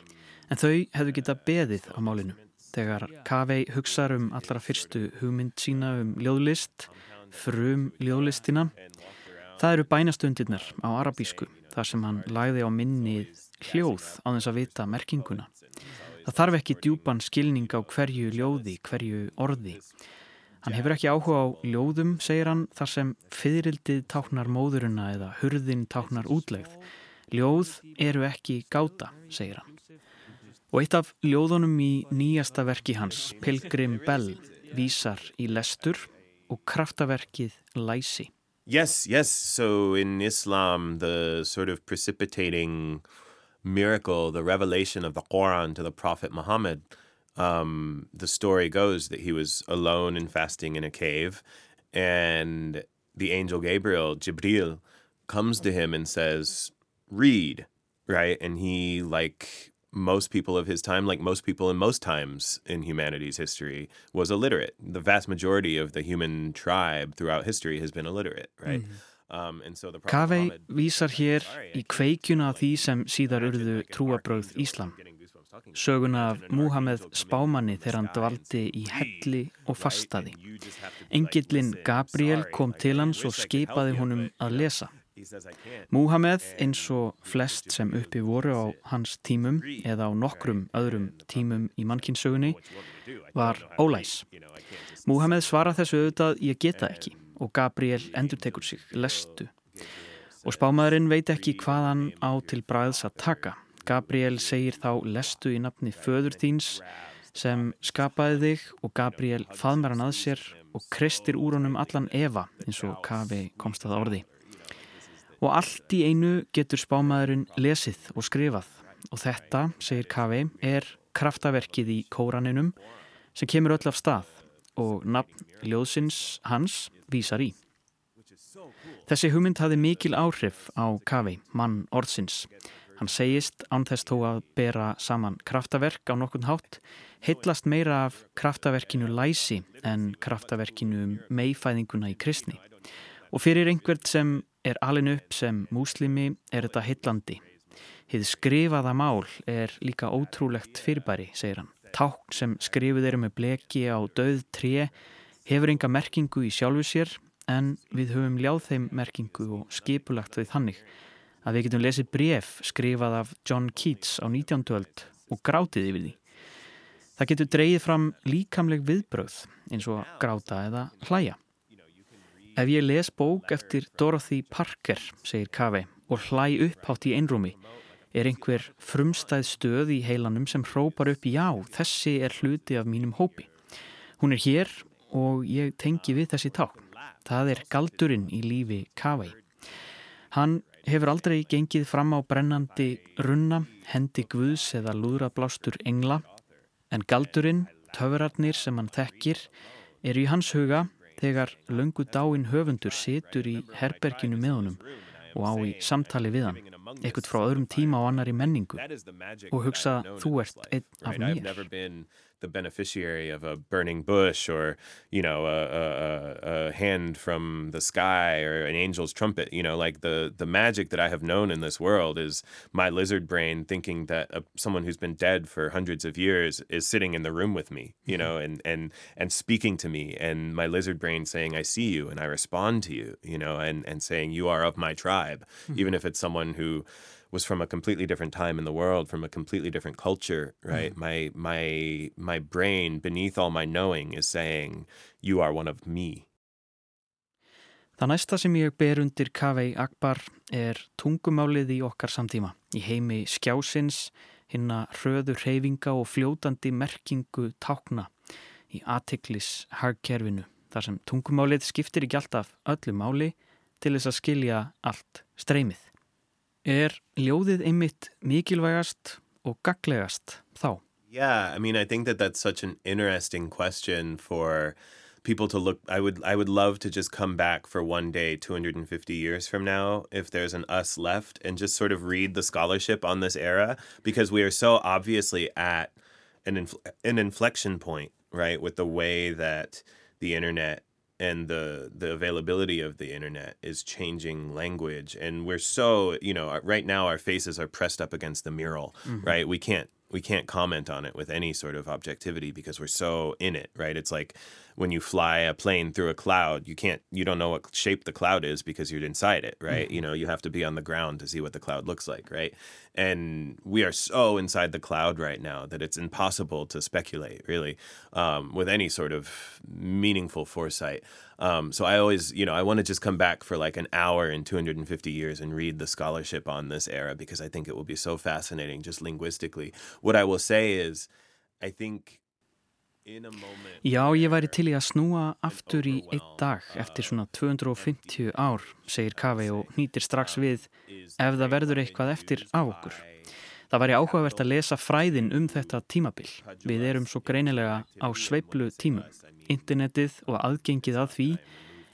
en þau hefðu geta beðið á málinu. Þegar Kavei hugsaður um allra fyrstu hugmynd sína um ljóðlist, frum ljóðlistina, það eru bænastundirnar á arabísku, þar sem hann læði á minnið hljóð á þess að vita merkinguna. Það þarf ekki djúpan skilning á hverju ljóði, hverju orði. Hann hefur ekki áhuga á ljóðum, segir hann, þar sem fyririldið táknar móðuruna eða hurðin táknar útlegð. Ljóð eru ekki gáta, segir hann. Og eitt af ljóðunum í nýjasta verki hans, Pilgrim Bell, vísar í lestur og kraftaverkið læsi. Yes, yes. So in Islam, the sort of precipitating miracle, the revelation of the Quran to the Prophet Muhammad, um, the story goes that he was alone and fasting in a cave, and the angel Gabriel, Jibril, comes to him and says, Read, right? And he, like most people of his time, like most people in most times in humanity's history, was illiterate. The vast majority of the human tribe throughout history has been illiterate, right? Um, and so Kavei vísar hér í kveikjuna af því sem síðar urðu trúabröð Íslam. Söguna af Múhameð spámanni þegar hann dvaldi í helli og fastaði. Engillin Gabriel kom til hans og skipaði honum að lesa. Múhameð eins og flest sem uppi voru á hans tímum eða á nokkrum öðrum tímum í mannkinsögunni var ólæs. Múhameð svara þessu auðvitað ég geta ekki og Gabriel endurtekur sig, lestu. Og spámaðurinn veit ekki hvað hann á til bræðs að taka. Gabriel segir þá lestu í nafni föður þíns sem skapaði þig og Gabriel faðmar hann að sér og kristir úr honum allan Eva eins og Kavi komst að orði. Og allt í einu getur spámaðurinn lesið og skrifað og þetta, segir Kavi, er kraftaverkið í kóraninum sem kemur öll af stað og nafn ljóðsins hans vísar í. Þessi hugmynd hafði mikil áhrif á Kavi, mann orðsins. Hann segist án þess þó að bera saman kraftaverk á nokkun hátt, heitlast meira af kraftaverkinu læsi en kraftaverkinu um meifæðinguna í kristni. Og fyrir einhvert sem er alin upp sem múslimi er þetta heitlandi. Hið skrifaða mál er líka ótrúlegt fyrirbæri, segir hann. Tákn sem skrifuð eru með bleki á döð tré hefur enga merkingu í sjálfu sér en við höfum ljáð þeim merkingu og skipulagt þau þannig að við getum lesið bref skrifað af John Keats á 19. öld og grátið yfir því. Það getur dreyið fram líkamleg viðbröð eins og gráta eða hlæja. Ef ég les bók eftir Dorothy Parker, segir Kaveh, og hlæ upphátt í einrúmi, er einhver frumstæð stöð í heilanum sem hrópar upp já, þessi er hluti af mínum hópi. Hún er hér og ég tengi við þessi tákn. Það er galdurinn í lífi Kaveh. Hann hefur aldrei gengið fram á brennandi runna, hendi guðs eða lúðrablástur engla, en galdurinn, töfrarnir sem hann þekkir, eru í hans huga þegar löngu dáin höfundur situr í herberginu með honum og á í samtali við hann, ekkert frá öðrum tíma og annari menningu og hugsa þú ert einn af mér. The beneficiary of a burning bush or, you know, a, a, a, a hand from the sky or an angel's trumpet. You know, like the, the magic that I have known in this world is my lizard brain thinking that uh, someone who's been dead for hundreds of years is sitting in the room with me, you know, and, and, and speaking to me and my lizard brain saying, I see you and I respond to you, you know, and, and saying you are of my tribe, even if it's someone who was from a completely different time in the world, from a completely different culture, right? My my my brain beneath all my knowing is saying, You are one of me. Það næsta sem ég ber undir Kavei Akbar er tungumálið í okkar samtíma. Í heimi skjásins, hinna hröðu reyfinga og fljótandi merkingu tákna í aðtiklis hagkerfinu. Þar sem tungumálið skiptir ekki alltaf öllu máli til þess að skilja allt streymið. Er ljóðið einmitt mikilvægast og gaglegast þá? Yeah, I mean, I think that that's such an interesting question for people to look. I would I would love to just come back for one day, 250 years from now, if there's an us left, and just sort of read the scholarship on this era because we are so obviously at an inf- an inflection point, right, with the way that the internet and the the availability of the internet is changing language. And we're so you know right now our faces are pressed up against the mural mm-hmm. right? We can't we can't comment on it with any sort of objectivity because we're so in it right? It's like when you fly a plane through a cloud, you can't, you don't know what shape the cloud is because you're inside it, right? You know, you have to be on the ground to see what the cloud looks like, right? And we are so inside the cloud right now that it's impossible to speculate, really, um, with any sort of meaningful foresight. Um, so I always, you know, I want to just come back for like an hour in 250 years and read the scholarship on this era because I think it will be so fascinating just linguistically. What I will say is, I think Já, ég væri til í að snúa aftur í einn dag eftir svona 250 ár, segir Kavi og nýtir strax við ef það verður eitthvað eftir af okkur. Það væri áhugavert að lesa fræðin um þetta tímabil. Við erum svo greinilega á sveiplu tímum. Internetið og aðgengið að því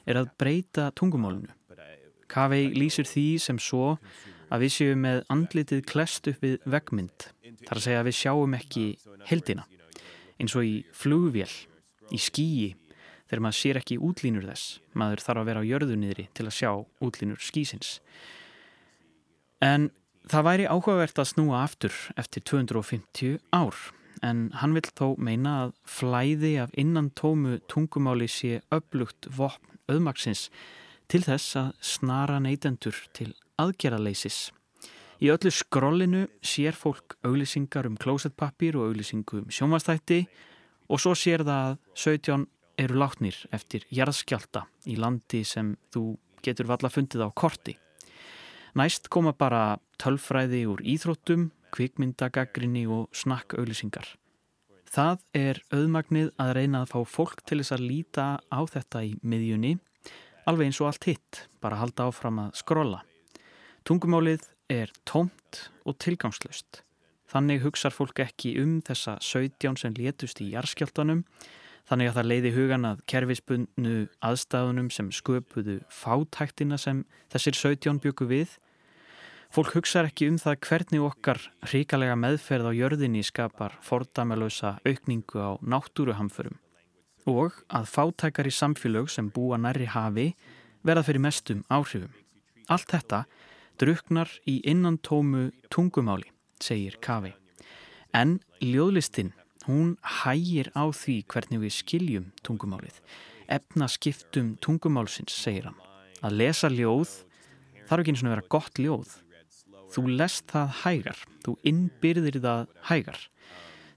er að breyta tungumálunu. Kavi lýsir því sem svo að við séum með andlitið klest upp við vegmynd. Það er að segja að við sjáum ekki heldina eins og í flugvél, í skíi, þegar maður sér ekki útlínur þess. Maður þarf að vera á jörðunniðri til að sjá útlínur skísins. En það væri áhugavert að snúa aftur eftir 250 ár, en hann vil þó meina að flæði af innan tómu tungumáli sé upplugt vopn auðmaksins til þess að snara neytendur til aðgerðaleysis. Í öllu skrollinu sér fólk auglýsingar um klósettpappir og auglýsingu um sjónvastætti og svo sér það að 17 eru látnir eftir jarðskjálta í landi sem þú getur valla fundið á korti. Næst koma bara tölfræði úr íþróttum, kvikmyndagaggrinni og snakkauglýsingar. Það er auðmagnið að reyna að fá fólk til þess að líta á þetta í miðjunni, alveg eins og allt hitt, bara halda áfram að skrolla. Tungumálið er tómt og tilgangslust. Þannig hugsar fólk ekki um þessa 17 sem létust í jarskjáltanum, þannig að það leiði hugan að kerfisbundnu aðstæðunum sem sköpuðu fátæktina sem þessir 17 byggu við. Fólk hugsar ekki um það hvernig okkar ríkalega meðferð á jörðinni skapar fordamelösa aukningu á náttúruhamförum og að fátækar í samfélög sem búa nærri hafi verða fyrir mestum áhrifum. Allt þetta druknar í innantómu tungumáli, segir Kavi. En ljóðlistinn, hún hægir á því hvernig við skiljum tungumálið. Efna skiptum tungumálsins, segir hann. Að lesa ljóð þarf ekki eins og vera gott ljóð. Þú lest það hægar, þú innbyrðir það hægar.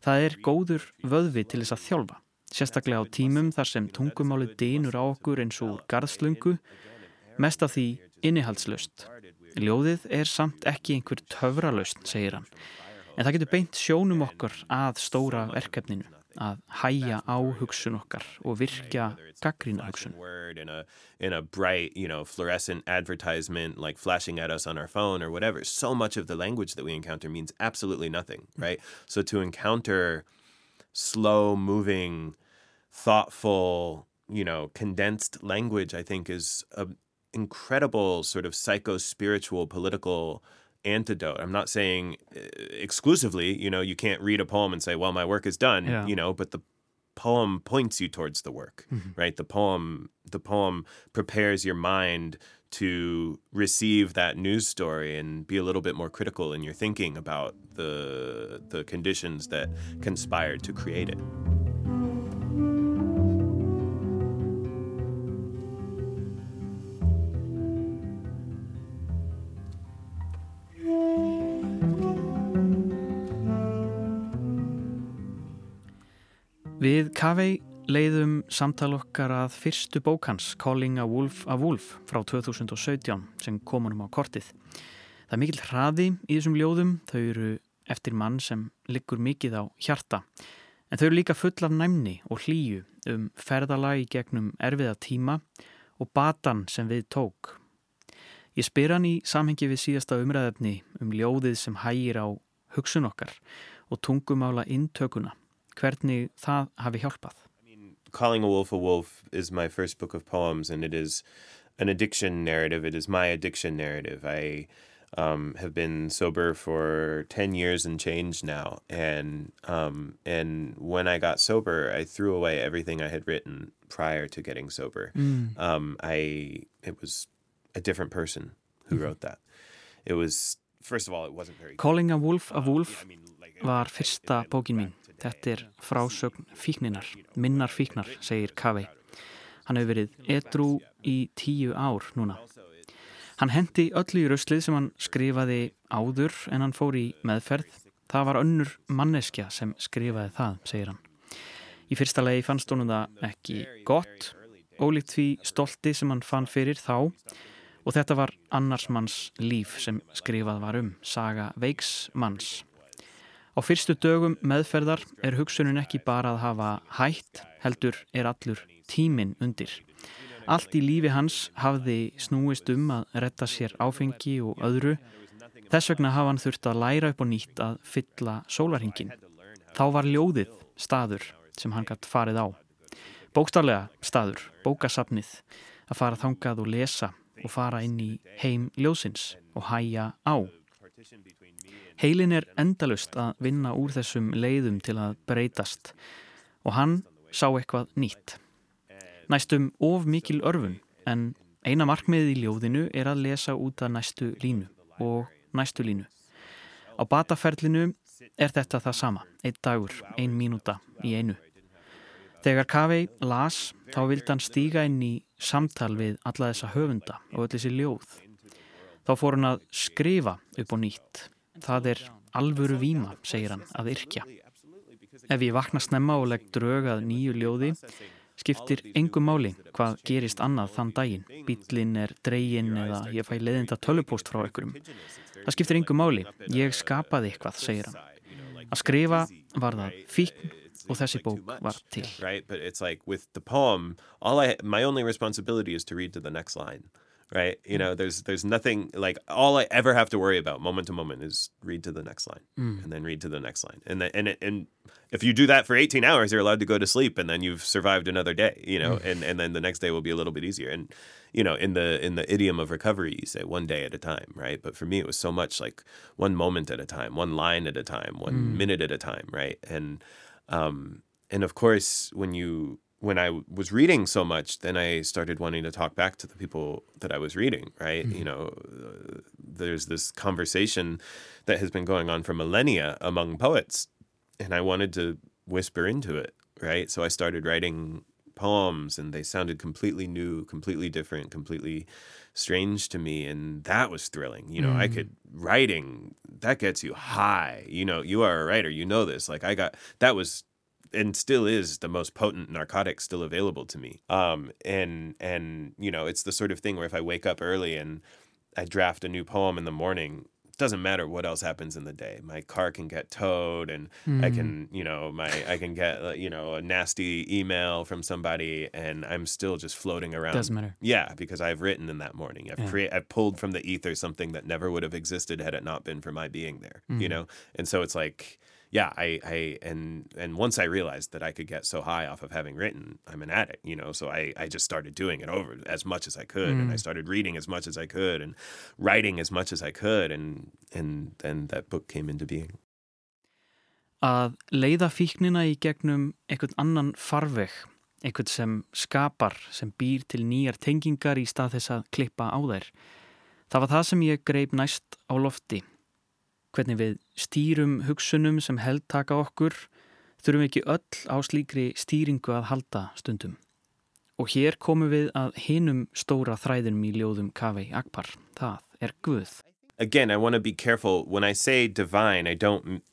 Það er góður vöðvi til þess að þjálfa. Sérstaklega á tímum þar sem tungumálið dýnur á okkur eins og garðslöngu, mest af því innihaldslöst. Ljóðið er samt ekki einhver töfralaust, segir hann. En það getur beint sjónum okkar að stóra verkefninu, að hæja á hugsun okkar og virkja gaggrína hugsun. In a bright, you know, fluorescent advertisement like flashing at us on our phone or whatever, so much of the language that we encounter means absolutely nothing, right? So to encounter slow moving, thoughtful, you know, condensed language, I think is a, incredible sort of psycho spiritual political antidote. I'm not saying uh, exclusively, you know, you can't read a poem and say, well, my work is done, yeah. you know, but the poem points you towards the work, mm-hmm. right? The poem the poem prepares your mind to receive that news story and be a little bit more critical in your thinking about the the conditions that conspired to create it. Við Kavei leiðum samtal okkar að fyrstu bókans Calling a Wolf a Wolf frá 2017 sem komunum á kortið. Það er mikill hraði í þessum ljóðum, þau eru eftir mann sem liggur mikið á hjarta. En þau eru líka full af næmni og hlýju um ferðalagi gegnum erfiða tíma og batan sem við tók. Ég spyr hann í samhengi við síðasta umræðefni um ljóðið sem hægir á hugsun okkar og tungumála intökuna hvernig það hafi hjálpað. Calling a Wolf a Wolf is my first book of poems and it is an addiction narrative. It is my addiction narrative. I um, have been sober for 10 years and change now. And, um, and when I got sober, I threw away everything I had written prior to getting sober. Mm. Um, I, it was a different person who mm-hmm. wrote that. It was, first of all, it wasn't very... Calling a Wolf a Wolf var fyrsta bókin mín Þetta er frásögn fíkninar, minnar fíknar, segir Kavei. Hann hefur verið edru í tíu ár núna. Hann hendi öllu í rauslið sem hann skrifaði áður en hann fór í meðferð. Það var önnur manneskja sem skrifaði það, segir hann. Í fyrsta legi fannst honum það ekki gott, ólíkt því stolti sem hann fann fyrir þá og þetta var annars manns líf sem skrifað var um, saga veiks manns. Á fyrstu dögum meðferðar er hugsunin ekki bara að hafa hætt, heldur er allur tímin undir. Allt í lífi hans hafði snúist um að retta sér áfengi og öðru. Þess vegna hafa hann þurft að læra upp og nýtt að fylla sólarhingin. Þá var ljóðið staður sem hann gætt farið á. Bókstarlega staður, bókasafnið, að fara þangað og lesa og fara inn í heim ljóðsins og hæja á. Heilin er endalust að vinna úr þessum leiðum til að breytast og hann sá eitthvað nýtt. Næstum of mikil örfun en eina markmiðið í ljóðinu er að lesa út að næstu línu og næstu línu. Á bataferlinu er þetta það sama, einn dagur, ein mínúta í einu. Þegar Kavei las þá vildi hann stíga inn í samtal við alla þessa höfunda og öll þessi ljóð. Þá fór hann að skrifa upp og nýtt. Það er alvöru víma, segir hann, að yrkja. Ef ég vakna snemma og legg drög að nýju ljóði, skiptir engum máli hvað gerist annað þann daginn. Bílinn er dreginn eða ég fæ leðinda tölupóst frá einhverjum. Það skiptir engum máli. Ég skapaði eitthvað, segir hann. Að skrifa var það fíkn og þessi bók var til. Right, but it's like with the poem, all I my only responsibility is to read to the next line. Right, you know, there's there's nothing like all I ever have to worry about moment to moment is read to the next line, Mm. and then read to the next line, and then, and and if you do that for 18 hours, you're allowed to go to sleep, and then you've survived another day, you know, and and then the next day will be a little bit easier, and you know, in the in the idiom of recovery, you say one day at a time, right? But for me, it was so much like one moment at a time, one line at a time, one Mm. minute at a time, right? And um, and of course, when you when I was reading so much, then I started wanting to talk back to the people that I was reading, right? You know, uh, there's this conversation that has been going on for millennia among poets, and I wanted to whisper into it, right? So I started writing poems, and they sounded completely new, completely different, completely strange to me, and that was thrilling. You know, I Mm. could writing that gets you high. You know, you are a writer, you know this. Like I got that was and still is the most potent narcotic still available to me. Um, and and you know, it's the sort of thing where if I wake up early and I draft a new poem in the morning, it doesn't matter what else happens in the day. My car can get towed, and I can, you know, my I can get uh, you know a nasty email from somebody, and I'm still just floating around. Doesn't matter. Yeah, because I've written in that morning. I've Yeah. I've pulled from the ether something that never would have existed had it not been for my being there. You Mhm. know? And so it's like yeah, I, I and and once I realized that I could get so high off of having written, I'm an addict, you know. So I, I just started doing it over as much as I could, and I Mm. started reading as much as I could, and writing as much as I could, and and then that book came into being. Að leiða fíknina í gegnum einhvern annan farveg, einhvern sem skapar, sem býr til nýjar tengingar í stað þess að klippa á þær. Það var það sem ég greip næst á lofti. Hvernig við stýrum hugsunum sem held taka okkur, þurfum ekki öll á slíkri stýringu að halda stundum. Og hér komum við að hinum stóra þræðinum í ljóðum Kavei Akbar. Það er Guð. Again, I want to be careful when I say divine. I don't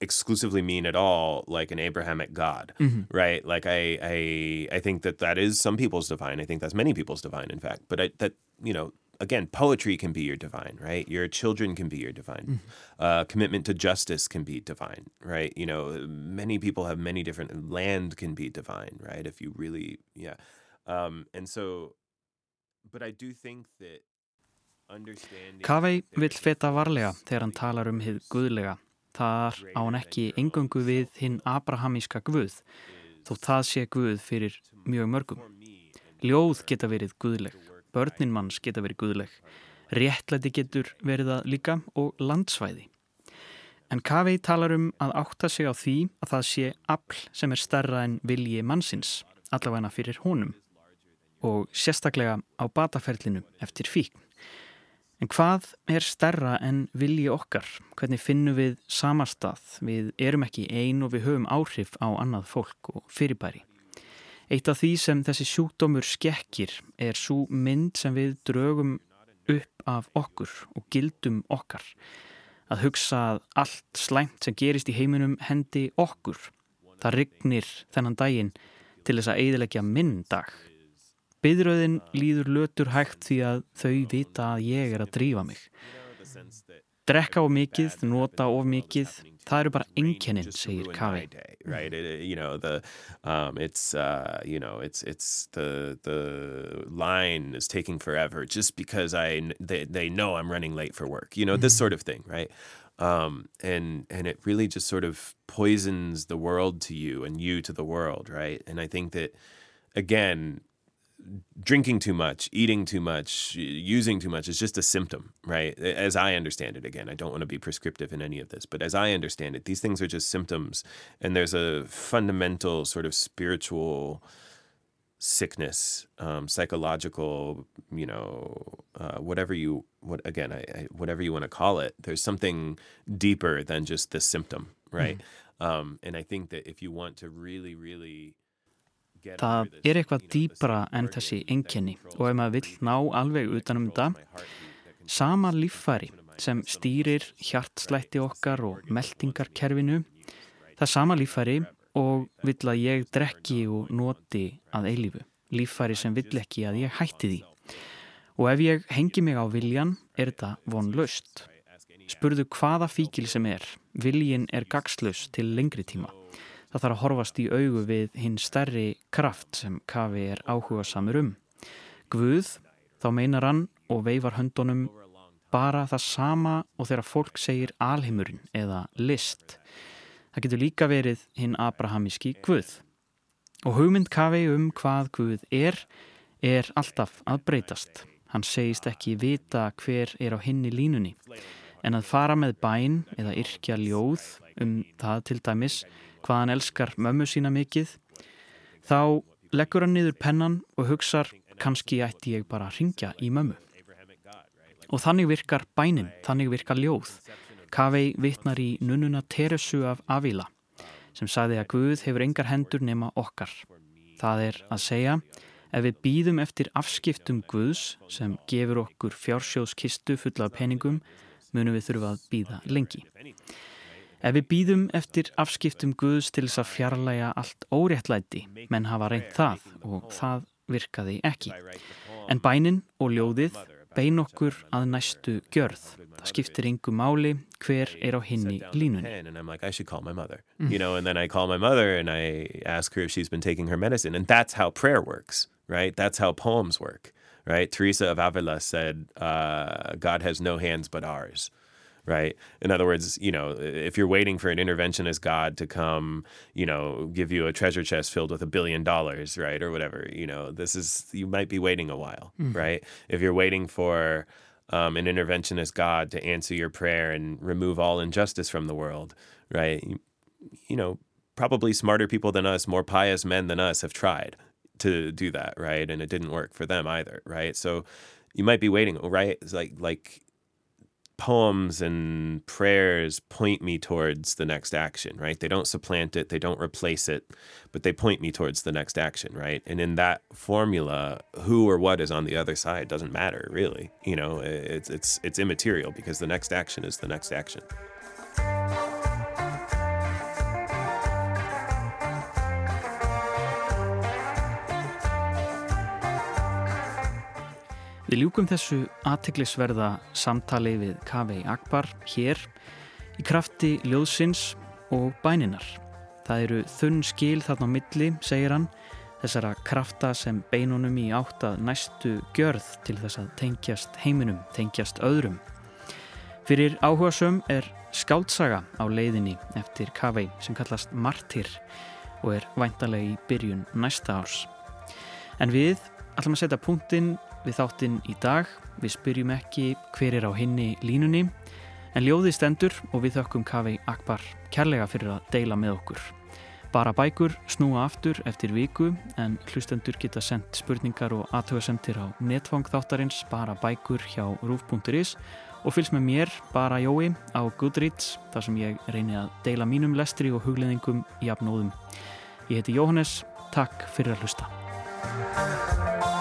exclusively mean at all like an Abrahamic God. Mm right like I, I i think that that is some people's divine i think that's many people's divine in fact but I, that you know again poetry can be your divine right? Your children can be your divine. Uh, commitment to justice can be divine right? You know many people have many different land can be divine right? If you really yeah. Um and so but i do think that understanding Kavei that vill there feta is varlega þegar hann something talar um hið guðlega. Þar á hann ekki engöngu við hinn abrahamíska guð, þó það sé guð fyrir mjög mörgum. Ljóð geta verið guðleg, börnin manns geta verið guðleg, réttlæti getur verið það líka og landsvæði. En Kavei talar um að átta sig á því að það sé afl sem er stærra en vilji mannsins, allavegna fyrir honum og sérstaklega á bataferlinu eftir fíkn. En hvað er stærra en vilji okkar? Hvernig finnum við samastað? Við erum ekki ein og við höfum áhrif á annað fólk og fyrirbæri. Eitt af því sem þessi sjúkdómur skekkir er svo mynd sem við draugum upp af okkur og gildum okkar. Að hugsa að allt slæmt sem gerist í heiminum hendi okkur. Það rignir þennan daginn til þess að eidilegja minn dag. Byðröðin líður lötur hægt því að þau vita að ég er að drífa mig. Drekka of mikið, nota of mikið, það eru bara segir Kavi. Right, you know the, um, it's uh, you know it's it's the the line is taking forever just because I they they know I'm running late for work. You know this sort of thing, right? Um, and and it really just sort of poisons the world to you and you to the world, right? And I think that again drinking too much, eating too much, using too much is just a symptom, right? As I understand it, again, I don't want to be prescriptive in any of this, but as I understand it, these things are just symptoms. And there's a fundamental sort of spiritual sickness, um, psychological, you know, uh, whatever you, what again, I, I, whatever you want to call it, there's something deeper than just the symptom, right? Mm. Um, and I think that if you want to really, really Það er eitthvað dýbra en þessi enginni og ef maður vill ná alveg utanum þetta, sama líffæri sem stýrir hjartslætti okkar og meldingarkerfinu, það sama líffæri og vill að ég drekki og noti að eilífu, líffæri sem vill ekki að ég hætti því. Og ef ég hengi mig á viljan er þetta vonlaust. Spurðu hvaða fíkil sem er, viljin er gagslaus til lengri tíma. Það þarf að horfast í augu við hinn stærri kraft sem Kavi er áhuga samur um. Guð, þá meinar hann og veifar höndunum bara það sama og þegar fólk segir alheimurinn eða list. Það getur líka verið hinn abrahamíski Guð. Og hugmynd Kavi um hvað Guð er, er alltaf að breytast. Hann segist ekki vita hver er á hinni línunni. En að fara með bæn eða yrkja ljóð um það til dæmis hvað hann elskar mömmu sína mikið, þá leggur hann niður pennan og hugsar kannski ætti ég bara að ringja í mömmu. Og þannig virkar bænin, þannig virkar ljóð. Kavei vittnar í nunnuna Teresu af Avila sem sagði að Guð hefur engar hendur nema okkar. Það er að segja, ef við býðum eftir afskiptum Guðs sem gefur okkur fjársjóðskistu fulla peningum, munum við þurfa að býða lengi. Ef við býðum eftir afskiptum Guðs til þess að fjarlæga allt óréttlæti, menn hafa reynd það og það virkaði ekki. En bænin og ljóðið bein okkur að næstu gjörð. Það skiptir yngu máli hver er á hinni línunni. Mm. You know, works, right? That's how poems work, right? Teresa of Avila said, uh, God has no hands but ours. Right? In other words, you know, if you're waiting for an interventionist God to come, you know, give you a treasure chest filled with a billion dollars, right, or whatever, you know, this is you might be waiting a while, mm-hmm. right? If you're waiting for um, an interventionist God to answer your prayer and remove all injustice from the world, right? You, you know, probably smarter people than us, more pious men than us have tried to do that, right? And it didn't work for them either, right? So you might be waiting, right? It's like like poems and prayers point me towards the next action, right? They don't supplant it, they don't replace it, but they point me towards the next action, right? And in that formula, who or what is on the other side doesn't matter, really. You know, it's it's it's immaterial because the next action is the next action. Við ljúkum þessu aðtiklisverða samtali við Kavei Akbar hér í krafti ljóðsins og bæninar. Það eru þunn skil þarna á milli, segir hann, þessara krafta sem beinunum í áttað næstu gjörð til þess að tengjast heiminum, tengjast öðrum. Fyrir áhugasöm er skáltsaga á leiðinni eftir Kavei sem kallast Martyr og er væntalega í byrjun næsta árs. En við ætlum að setja punktinn við þáttinn í dag. Við spyrjum ekki hver er á hinni línunni en ljóði stendur og við þökkum Kavi Akbar kærlega fyrir að deila með okkur. Bara bækur snúa aftur eftir viku en hlustendur geta sendt spurningar og aðtöðasemtir á netfang þáttarins bara bækur hjá rúf.is og fylgst með mér, bara Jói, á Goodreads þar sem ég reyni að deila mínum lestri og hugleðingum í apnóðum. Ég heiti Jóhannes, takk fyrir að hlusta.